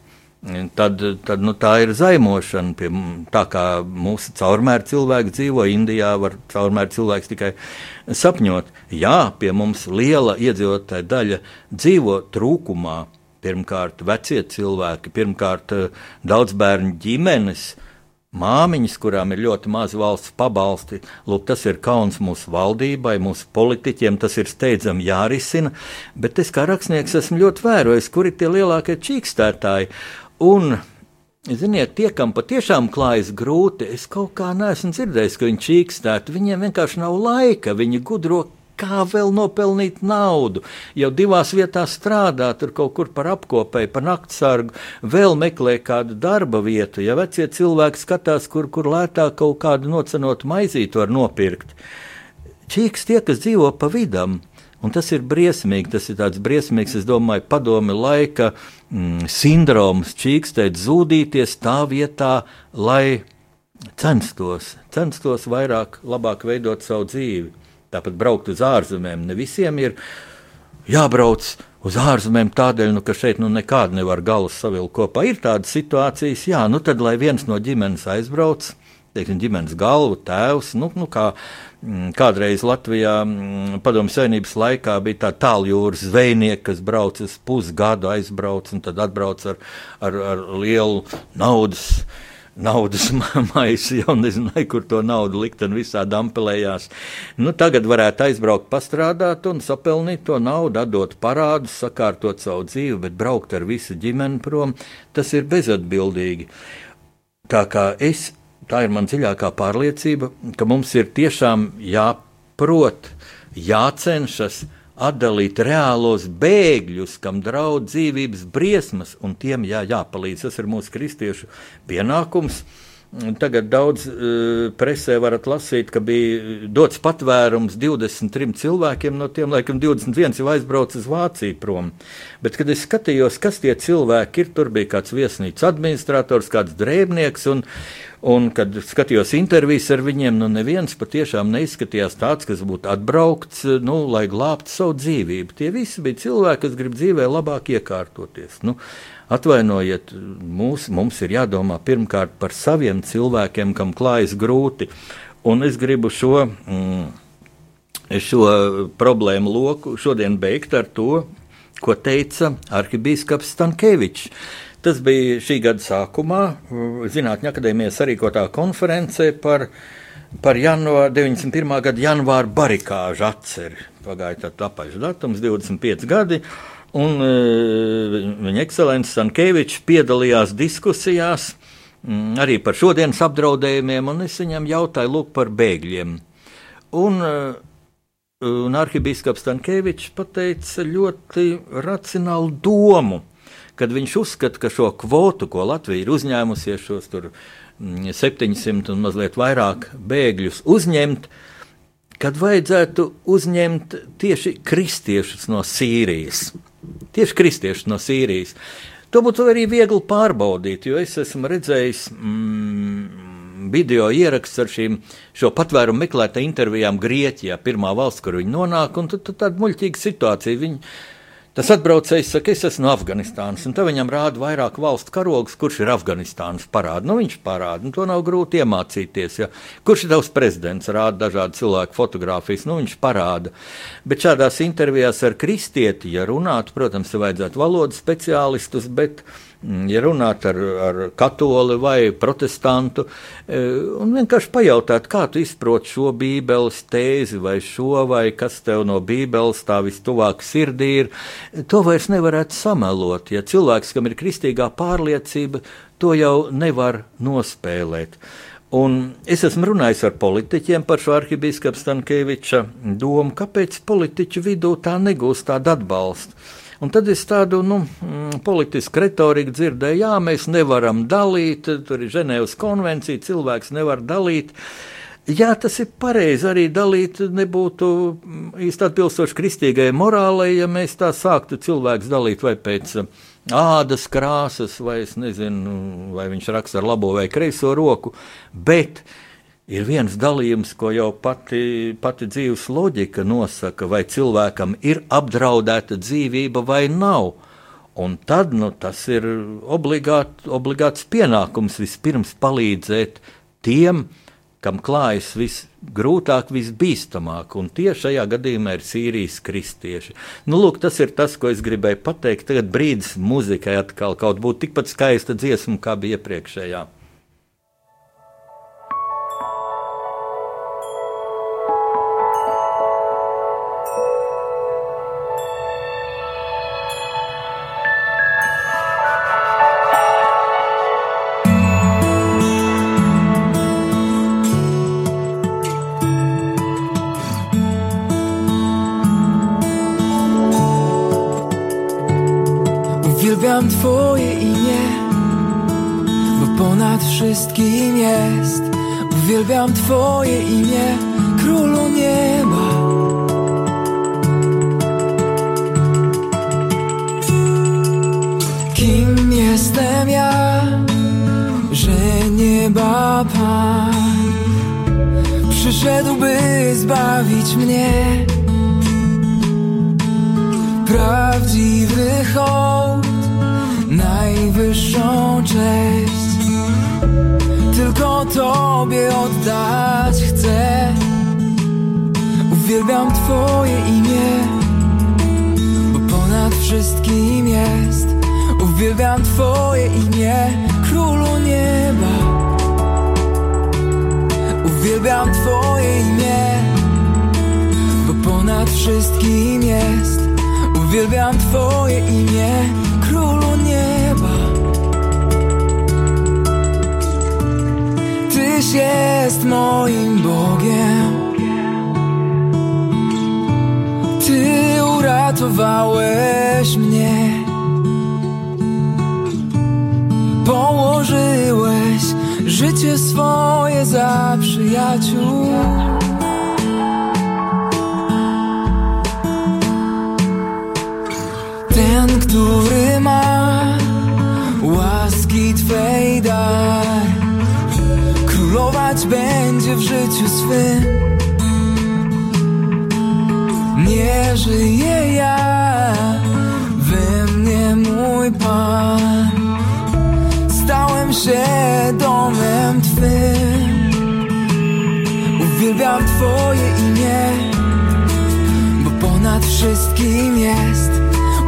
Tad, tad nu, tā ir zaimošana. Pie, tā kā mūsu caurmēr cilvēki dzīvo Indijā, var caurmēr cilvēks tikai sapņot. Jā, pie mums liela iedzīvotāja daļa dzīvo trūkumā. Pirmkārt, vecie cilvēki, pirmkārt, daudz bērnu ģimenes, māmiņas, kurām ir ļoti maz valsts pabalsti. Lūk, tas ir kauns mūsu valdībai, mūsu politiķiem, tas ir steidzami jārisina. Bet es kā rakstnieks esmu ļoti vērojis, kur ir tie lielākie čīkstētāji. Un Ziniet, tie, kam patiešām klājas grūti, es kaut kā neesmu dzirdējis, ka viņi čīkstētu. Viņiem vienkārši nav laika, viņi gudro kā vēl nopelnīt naudu. Jau divās vietās strādā, tur kaut kur par apkopēju, par naktsargu, vēl meklē kādu darba vietu. Ja vecie cilvēki skatās, kur, kur lētāk kaut kādu nocenotu maizīti var nopirkt. Čīks tie, kas dzīvo pa vidam. Un tas ir briesmīgi. Tas ir tāds briesmīgs, es domāju, padomi laika mm, sindroms, čīkstēt, zudīties tā vietā, lai censtos, censtos vairāk, labāk veidot savu dzīvi. Tāpat braukt uz ārzemēm. Ne visiem ir jābrauc uz ārzemēm tādēļ, nu, ka šeit nu, nekāda nevar galus savilkt kopā. Ir tādas situācijas, jā, nu tad lai viens no ģimenes aizbrauc. Teiksim, ģimenes galva, tēvs, nu, nu kā mm, kādreiz Latvijā mm, padomju savienības laikā bija tā tāljūras zvejnieki, kas brauc uz pusgadu, aizbrauc un tad atbrauc ar, ar, ar lielu naudas naudas maisu, jau nezināja, kur to naudu likt, un visā dampelējās. Nu, tagad varētu aizbraukt, pastrādāt un sapelnīt to naudu, atdot parādus, sakārtot savu dzīvi, bet braukt ar visu ģimeni prom, tas ir bezatbildīgi. Tā kā es, tā ir man dziļākā pārliecība, ka mums ir tiešām jāprot, jācenšas atdalīt reālos bēgļus, kam draud dzīvības briesmas, un tiem jā, jāpalīdz. Tas ir mūsu kristiešu pienākums. Tagad daudz uh, presē varat lasīt, ka bija dots patvērums 23 cilvēkiem, no tiem laikam 21 jau aizbrauca uz Vāciju prom. Bet, kad es skatījos, kas tie cilvēki ir, tur bija kāds viesnīcas administrators, kāds drēbnieks, un, Un, kad skatījos intervijas ar viņiem, nu neviens patiešām neizskatījās tāds, kas būtu atbraukts, nu, lai glābtu savu dzīvību. Tie visi bija cilvēki, kas grib dzīvē labāk iekārtoties. Nu, atvainojiet, mūs, mums ir jādomā pirmkārt par saviem cilvēkiem, kam klājas grūti. Un es gribu šo, mm, šo problēmu loku šodien beigt ar to, ko teica arhibīskaps Stankēvičs. Tas bija šī gada sākumā Zinātņu akadēmijas sarīkotā konferencē par, par janvāru, 91. gada janvāra barikāžu atceri. Pagāja tāds apaļš datums, 25 gadi. Un uh, viņa ekscelence Sankevičs piedalījās diskusijās mm, arī par šodienas apdraudējumiem, un es viņam jautāju lūk, par bēgļiem. Un, uh, un arhibīskaps Stankevičs pateica ļoti racionālu domu kad viņš uzskata, ka šo kvotu, ko Latvija ir uzņēmusies, šos tur 700 mm, un mazliet vairāk bēgļus uzņemt, kad vajadzētu uzņemt tieši kristiešus no Sīrijas. Tieši kristiešus no Sīrijas. To būtu arī viegli pārbaudīt, jo es esmu redzējis mm, video ieraksts ar šīm patvērumu meklētāju intervijām Grieķijā, pirmā valsts, kur viņi nonāk, tad, tad tāda muļķīga situācija. Viņi, Tas atbraucējs saka, es esmu no Afganistānas, un te viņam rāda vairāk valstu karogus, kurš ir Afganistānas parāda. Nu, viņš parāda, nu, to nav grūti iemācīties. Ja. Kurš ir tavs prezidents, rāda dažādu cilvēku fotogrāfijas, nu, viņš parāda. Bet šādās intervijās ar kristieti, ja runātu, protams, vajadzētu valodas speciālistus, bet Mm, ja runāt ar, ar katoli vai protestantu, e, un vienkārši pajautāt, kā tu izproti šo bībeles tēzi vai šo, vai kas tev no bībeles tā vistuvāk sirdī ir, to vairs nevarētu samelot. Ja cilvēks, kam ir kristīgā pārliecība, to jau nevar nospēlēt. Un es esmu runājis ar politiķiem par šo arhibīskapu Stankēviča domu, kāpēc politiķu vidū tā negūst tādu atbalstu. Un tad es tādu nu, mm, politisku retoriku dzirdēju, jā, mēs nevaram dalīt, tur ir Ženēvas konvencija, cilvēks nevar dalīt. Jā, tas ir pareizi. Arī dalīt nebūtu īsti atbilstoši kristīgajai morālei, ja mēs tā sāktu cilvēks dalīt vai pēc ādas krāsas, vai es nezinu, vai viņš raksta ar labo vai kreiso roku. Bet ir viens dalījums, ko jau pati, pati dzīves loģika nosaka, vai cilvēkam ir apdraudēta dzīvība vai nav. Un tad nu, tas ir obligāt, obligāts pienākums vispirms palīdzēt tiem, kam klājas visgrūtāk, visbīstamāk, un tie šajā gadījumā ir Sīrijas kristieši. Nu, lūk, tas ir tas, ko es gribēju pateikt. Tagad brīdis muzikai atkal kaut būtu tikpat skaista dziesma, kā bija iepriekšējā. Uwielbiam Twoje imię, bo ponad wszystkim jest. Uwielbiam Twoje imię, Królu Nieba. Kim jestem ja, że nieba Pan przyszedł, by zbawić mnie? Prawdziwy hołd cześć. Tylko Tobie oddać chcę. Uwielbiam Twoje imię Bo ponad wszystkim jest. Uwielbiam Twoje imię Królu Nieba. Uwielbiam Twoje imię Bo ponad wszystkim jest. Uwielbiam Twoje imię Jest moim Bogiem. Ty uratowałeś mnie. Położyłeś życie swoje za przyjaciół. Ten, który Twym. Nie żyję ja, we mnie mój Pan. Stałem się domem Twym. Uwielbiam Twoje imię, bo ponad wszystkim jest.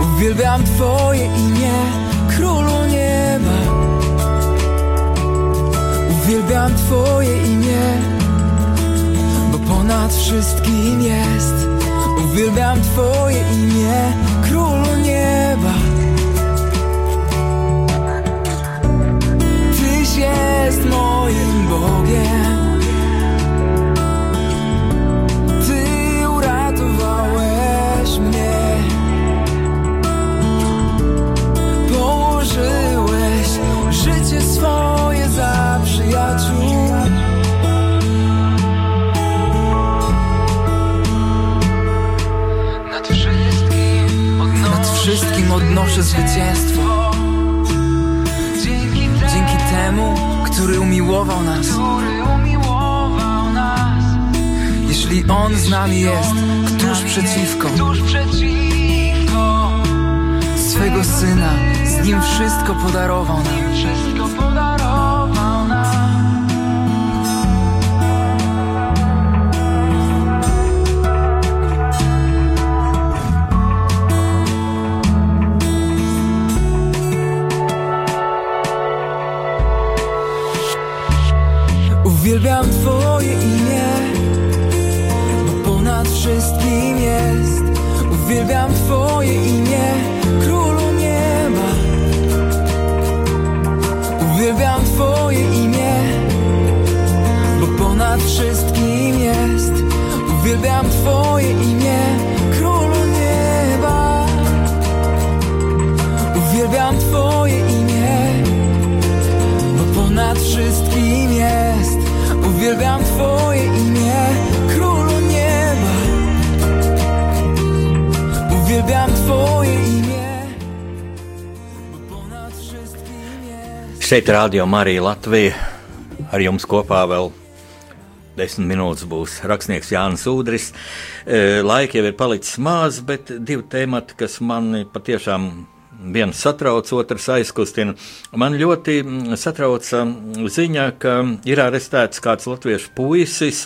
Uwielbiam Twoje imię, Królu Nieba. Uwielbiam Twoje imię, ponad wszystkim jest. Uwielbiam Twoje imię, odnoszę zwycięstwo. Dzięki, Dzięki temu, który umiłował nas. Jeśli On z nami jest, któż przeciwko? Swego Syna, z Nim wszystko podarował nam. Twoje imię, bo ponad wszystkim jest. Uwielbiam Twoje imię, Królu Nieba. Uwielbiam Twoje imię, bo ponad wszystkim jest. Uwielbiam Šeit ir Rādio Marija Latvija. Ar jums kopā vēl desmit minūtes būs rakstnieks Jānis Udris. E, Laika jau ir palicis maz, bet divi temati, kas mani patiešām viens satrauc, otrs aizkustina. Man ļoti satrauca ziņa, ka ir arestēts kāds latviešu puisis,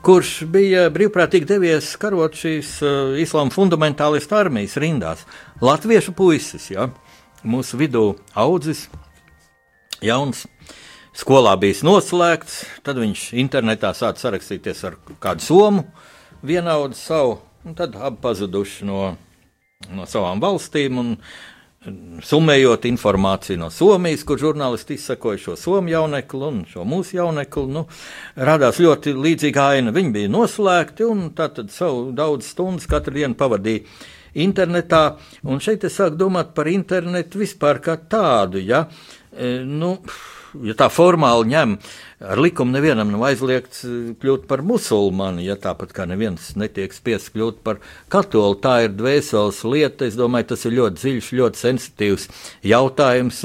kurš bija brīvprātīgi devies karot šīs uh, islāma fundamentālistu armijas rindās. Latviešu puisis, ja, mūsu vidū audzis, jauns. Skolā bija noslēgts, tad viņš internetā sāka sarakstīties ar kādu somu, vienaudu savu, un tad abi pazuduši no, no savām valstīm. Un, Summējot informāciju no Somijas, kur žurnālisti izsakoja šo somu jaunekli un šo mūsu jaunekli, nu, radās ļoti līdzīga aina. Viņi bija noslēgti un tātad savu daudz stundas katru dienu pavadīja internetā. Un šeit es sāku domāt par internetu vispār kā tādu. Ja? E, nu, ja tā formāli ņem, ar likumu nevienam nav aizliegts eh, kļūt par musulmani, ja tāpat kā neviens netiek spiests kļūt par katoli. Tā ir dvēseles lieta. Es domāju, tas ir ļoti dziļš, ļoti sensitīvs jautājums.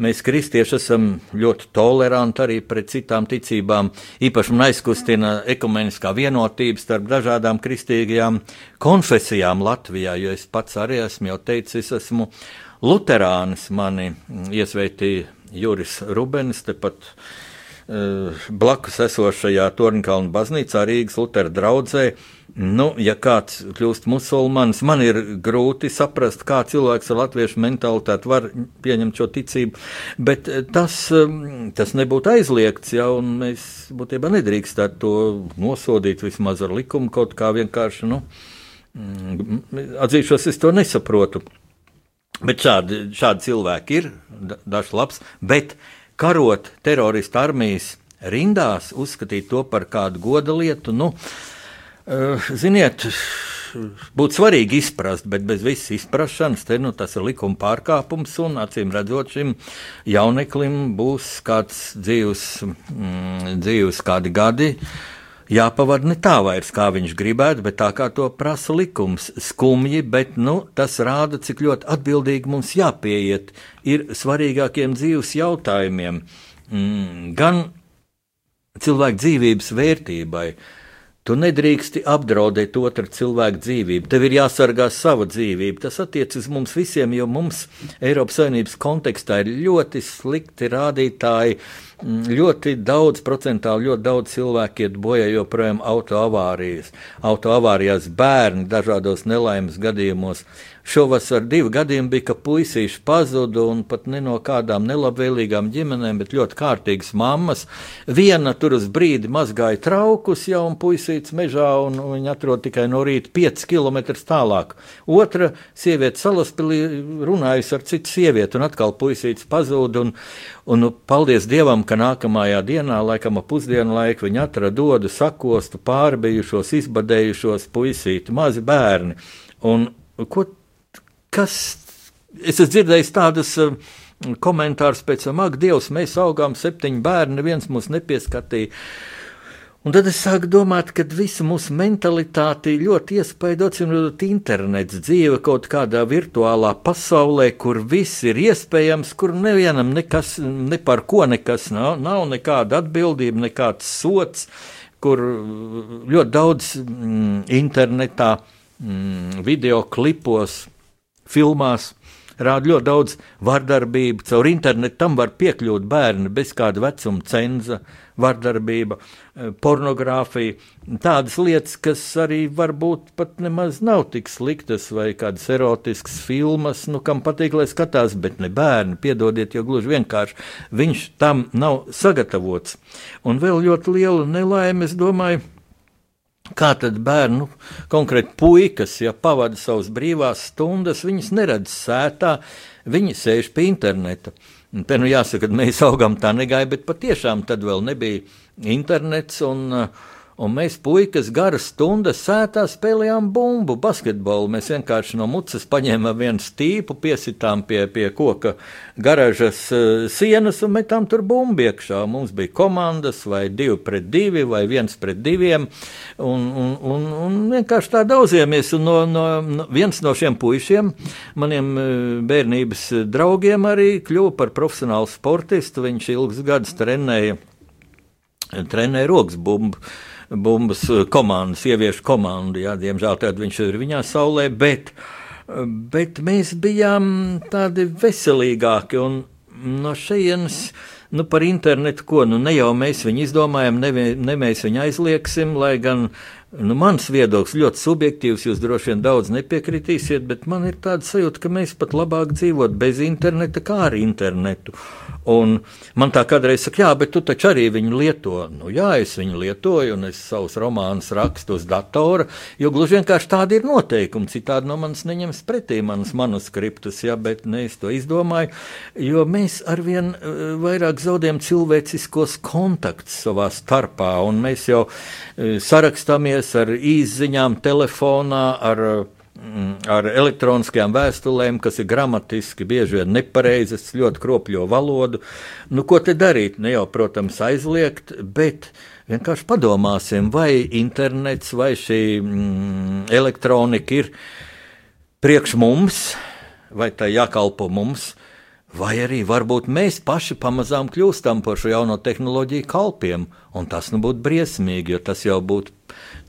Mēs, kristieši, esam ļoti toleranti arī pret citām ticībām. Īpaši man aizkustina ekumeniskā vienotība starp dažādām kristīgajām konfesijām Latvijā, jo es pats arī esmu jau teicis, es esmu Luterānis. Mani iesveitīja Juris Rubens, tepat uh, blakus esošajā Torņkalna baznīcā Rīgas Lutera draudzē. Nu, ja kāds kļūst musulmanis, man ir grūti saprast, kā cilvēks ar latviešu mentalitāti var pieņemt šo ticību, bet tas, tas nebūtu aizliegts, ja mēs būtībā nedrīkstētu to nosodīt vismaz ar likumu kaut kā vienkārši, nu, atzīšos, es to nesaprotu. Bet šādi, šādi cilvēki ir, dažs labs, bet karot teroristu armijas rindās, uzskatīt to par kādu goda lietu, nu, uh, ziniet, būtu svarīgi izprast, bet bez visas izpratnes, nu, tas ir likuma pārkāpums, un acīm redzot, šim jauneklim būs kāds dzīves, mm, dzīves kādi gadi jāpavada ne tā vairs, kā viņš gribētu, bet tā kā to prasa likums. Skumji, bet nu, tas rāda, cik ļoti atbildīgi mums jāpieiet ir svarīgākiem dzīves jautājumiem. Mm, gan cilvēka dzīvības vērtībai. Tu nedrīksti apdraudēt otru cilvēku dzīvību. Tev ir jāsargā sava dzīvība. Tas attiecas uz mums visiem, jo mums Eiropas Savienības kontekstā ir ļoti slikti rādītāji. Mm, ļoti daudz, procentāli ļoti daudz cilvēku iet bojā joprojām autoavārijas. Autoavārijās bērni dažādos nelaimes gadījumos. Šovasar divi gadījumi bija, ka puisīši pazuda un pat ne no kādām nelabvēlīgām ģimenēm, bet ļoti kārtīgas mammas. Viena tur uz brīdi mazgāja traukus jau un puisīts mežā, un viņa atrod tikai no rīta 5 km tālāk. Otra sieviete salaspilī runājusi ar citu sievieti, un atkal puisīts pazuda. Un, un nu, paldies Dievam, ka nākamajā dienā, laikam ap pusdienu laiku, viņa atrada dodu sakostu, pārbijušos, izbadējušos puisīti, mazi bērni. Un, ko kas, es esmu dzirdējis tādas uh, komentārus pēc tam, ak, Dievs, mēs augām septiņi bērni, neviens mūs nepieskatīja. Un tad es sāku domāt, ka visa mūsu mentalitāte ļoti iespaidots un internets dzīve kaut kādā virtuālā pasaulē, kur viss ir iespējams, kur nevienam nekas, ne par ko nekas nav, nav nekāda atbildība, nekāds sots, kur ļoti daudz mm, internetā, mm, video klipos, filmās. Rāda ļoti daudz vardarbību. Caur internetu tam var piekļūt bērni bez kāda vecuma cenza, vardarbība, eh, pornogrāfija. Tādas lietas, kas arī varbūt pat nemaz nav tik sliktas, vai kādas erotiskas filmas, nu, kam patīk, lai skatās, bet ne bērni. Piedodiet, jo gluži vienkārši viņš tam nav sagatavots. Un vēl ļoti liela nelaime, es domāju, Kā tad bērnu, konkrēti puikas, ja pavada savas brīvās stundas, viņas neredz sētā, viņi sēž pie interneta. Un te nu jāsaka, ka mēs augām tā negāja, bet patiešām tad vēl nebija internets un uh, Un mēs, puikas, garas stundas sētā spēlējām bumbu, basketbolu. Mēs vienkārši no mucas paņēmām vienu stīpu, piesitām pie, pie koka garažas uh, sienas un metām tur bumbu iekšā. Mums bija komandas vai divi pret divi vai viens pret diviem. Un, un, un, un vienkārši tā daudziemies. Un no, no, no, viens no šiem puišiem, maniem uh, bērnības draugiem, arī kļuva par profesionālu sportistu. Viņš ilgus gadus trenēja, trenēja rokas bumbu bumbas eh, komandu, sieviešu komandu. Jā, diemžēl tad viņš ir viņā saulē, bet, eh, bet mēs bijām tādi veselīgāki un no šejienes. Nu, par internetu, ko nu, ne jau mēs viņu izdomājam, ne, ne mēs viņu aizliegsim, lai gan nu, mans viedoklis ļoti subjektīvs, jūs droši vien daudz nepiekritīsiet, bet man ir tāda sajūta, ka mēs pat labāk dzīvot bez interneta kā ar internetu. Un man tā kādreiz saka, jā, bet tu taču arī viņu lieto. Nu, jā, es viņu lietoju, un es savus romānus rakstu uz datora, jo gluži vienkārši tādi ir noteikumi. Citādi no manis neņems pretī manas manuskriptus, jā, bet ne es to izdomāju, jo mēs arvien eh, vairāk zaudējam cilvēciskos kontaktus savā starpā, un mēs jau eh, sarakstāmies ar īsziņām telefonā, ar Mm, ar elektroniskajām vēstulēm, kas ir gramatiski bieži vien nepareizas, ļoti kropļo valodu. Nu, ko te darīt? Ne jau, protams, aizliegt, bet vienkārši padomāsim, vai internets vai šī mm, elektronika ir priekš mums, vai tā jākalpo mums. Vai arī varbūt mēs paši pamazām kļūstam par šo jauno tehnoloģiju kalpiem, un tas nu būtu briesmīgi, jo tas jau būtu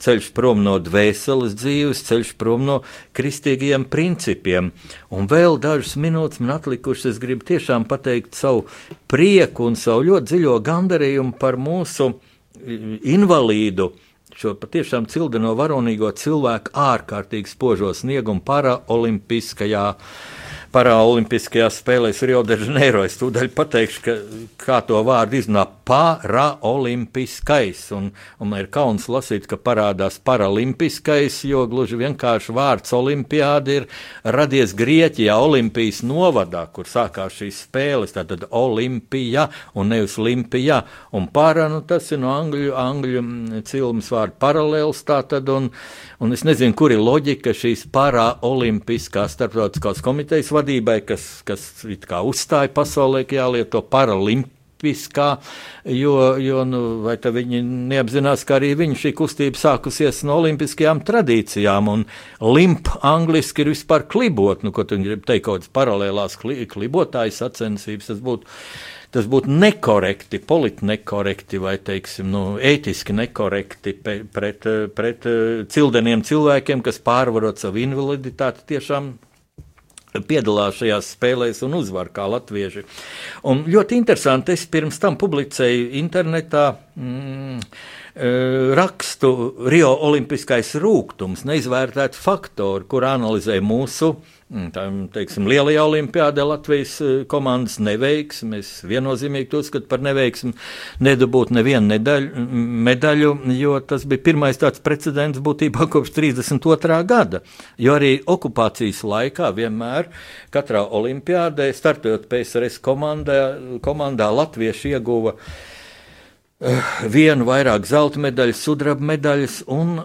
ceļš prom no dvēseles dzīves, ceļš prom no kristīgiem principiem. Un vēl dažas minūtes man atlikušas, es gribu tiešām pateikt savu prieku un savu ļoti dziļo gandarījumu par mūsu invalīdu šo patiešām cildeno varonīgo cilvēku ārkārtīgi spožo sniegumu paraolimpiskajā Paralimpiskajās spēlēs Rio de Janeiro. Es tūdaļ pateikšu, ka, kā to vārdu izrunā paralimpiskais. Un, un man ir kauns lasīt, ka parādās paralimpiskais, jo gluži vienkārši vārds olimpiāda ir radies Grieķijā, Olimpijas novadā, kur sākās šīs spēles. Tātad olimpija un nevis limpija. Un para, nu, tas ir no angļu, angļu cilmes vārdu paralēls. Tātad, un, un es nezinu, kur ir loģika šīs paralimpiskās starptautiskās komitejas vadībai, kas, kas uzstāja pasaulē, ka jālieto paralimpiskā olimpiskā, jo, jo nu, viņi neapzinās, ka arī viņu šī kustība sākusies no olimpiskajām tradīcijām, un limp angliski ir vispār klibot, nu, ko tu gribi teikt, kaut kādas paralēlās kli, klibotājas sacensības, tas būtu tas būtu nekorekti, politi nekorekti vai, teiksim, nu, ētiski nekorekti pret, pret, pret cildeniem cilvēkiem, kas pārvarot savu invaliditāti tiešām piedalās šajās spēlēs un uzvar kā latvieši. Un ļoti interesanti, es pirms tam publicēju internetā. Mm, rakstu Rio Olimpiskais rūkums, neizvērtēt faktori, kur analizē mūsu tā teiksim, lielajā olimpiādē Latvijas eh, komandas neveiksmi. Es viennozīmīgi uzskatu par neveiksmi nedabūt nevienu nedaļu, medaļu, jo tas bija pirmais tāds precedents būtībā kopš 32. gada. Jo arī okupācijas laikā vienmēr katrā olimpiādē, startojot PSRS komandā, komandā latvieši ieguva uh, vienu vairāk zelta medaļas, sudraba medaļas un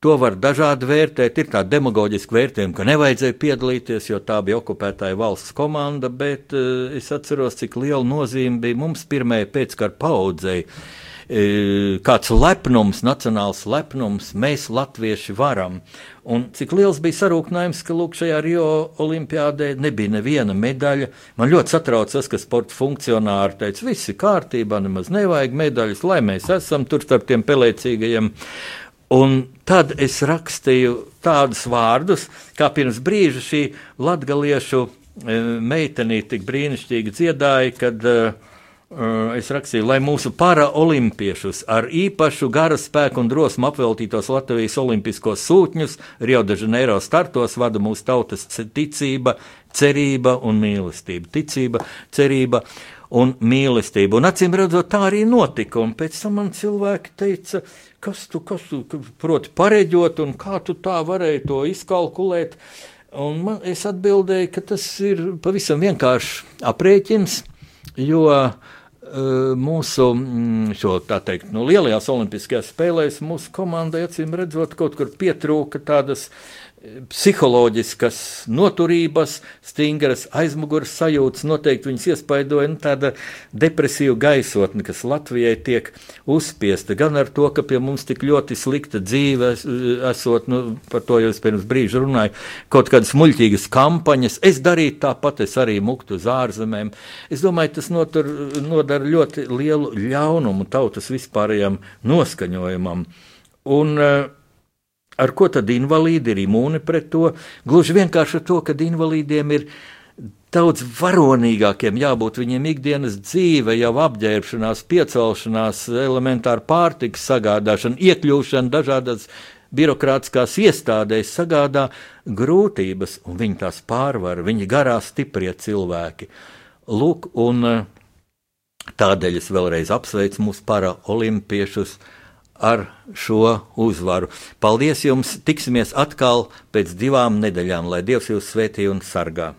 To var dažādi vērtēt. Ir tāda demagoģiska vērtējuma, ka nevajadzēja piedalīties, jo tā bija okupētāja valsts komanda, bet uh, es atceros, cik liela nozīme bija mums pirmajai pēckara paudzei. Uh, kāds lepnums, nacionāls lepnums, mēs, latvieši, varam. Un cik liels bija sarūknājums, ka lūk, šajā Rio olimpiādē nebija neviena medaļa. Man ļoti satrauc tas, ka sporta funkcionāri teica, viss ir kārtībā, nemaz nevajag medaļas, lai mēs esam tur starp tiem pelēcīgajiem. Un tad es rakstīju tādus vārdus, kā pirms brīža šī latgaliešu e, meitenīte tik brīnišķīgi dziedāja, kad uh, es rakstīju, lai mūsu paraolimpiešus ar īpašu gara spēku un drosmu apveltītos Latvijas olimpiskos sūtņus Rio de Janeiro startos vada mūsu tautas ticība, cerība un mīlestība. Ticība, cerība un mīlestība. Un acīm redzot, tā arī notika. Un pēc tam man cilvēki teica, kas tu, kas tu proti pareģot, un kā tu tā varēji to izkalkulēt. Un man, es atbildēju, ka tas ir pavisam vienkāršs aprēķins, jo uh, mūsu mm, šo, teikt, nu, lielajās Olimpiskajās spēlēs mūsu komandai acīm redzot, kaut kur pietrūka tādas psiholoģiskas noturības, stingras aizmugures sajūtas. Noteikti viņas iespaidoja nu, tāda depresīva gaisotne, kas Latvijai tiek uzspiesta. Gan ar to, ka pie mums tik ļoti slikta dzīve esot, nu, par to jau es pirms brīža runāju, kaut kādas muļķīgas kampaņas. Es darītu tāpat, es arī muktu uz ārzemēm. Es domāju, tas notur, nodara ļoti lielu ļaunumu tautas vispārējām noskaņojumam. Un, uh, Ar ko tad invalīdi ir imūni pret to? Gluži vienkārši ar to, ka invalīdiem ir daudz varonīgākiem jābūt viņiem ikdienas dzīve, jau apģērbšanās, piecelšanās, elementāra pārtikas sagādāšana, iekļūšana dažādās birokrātiskās iestādēs sagādā grūtības, un viņi tās pārvar, viņi garā stiprie cilvēki. Lūk, un eh, tādēļ es vēlreiz apsveicu mūsu paraolimpiešus ar šo uzvaru. Paldies jums! Tiksimies atkal pēc divām nedēļām, lai Dievs jūs svētī un sargā!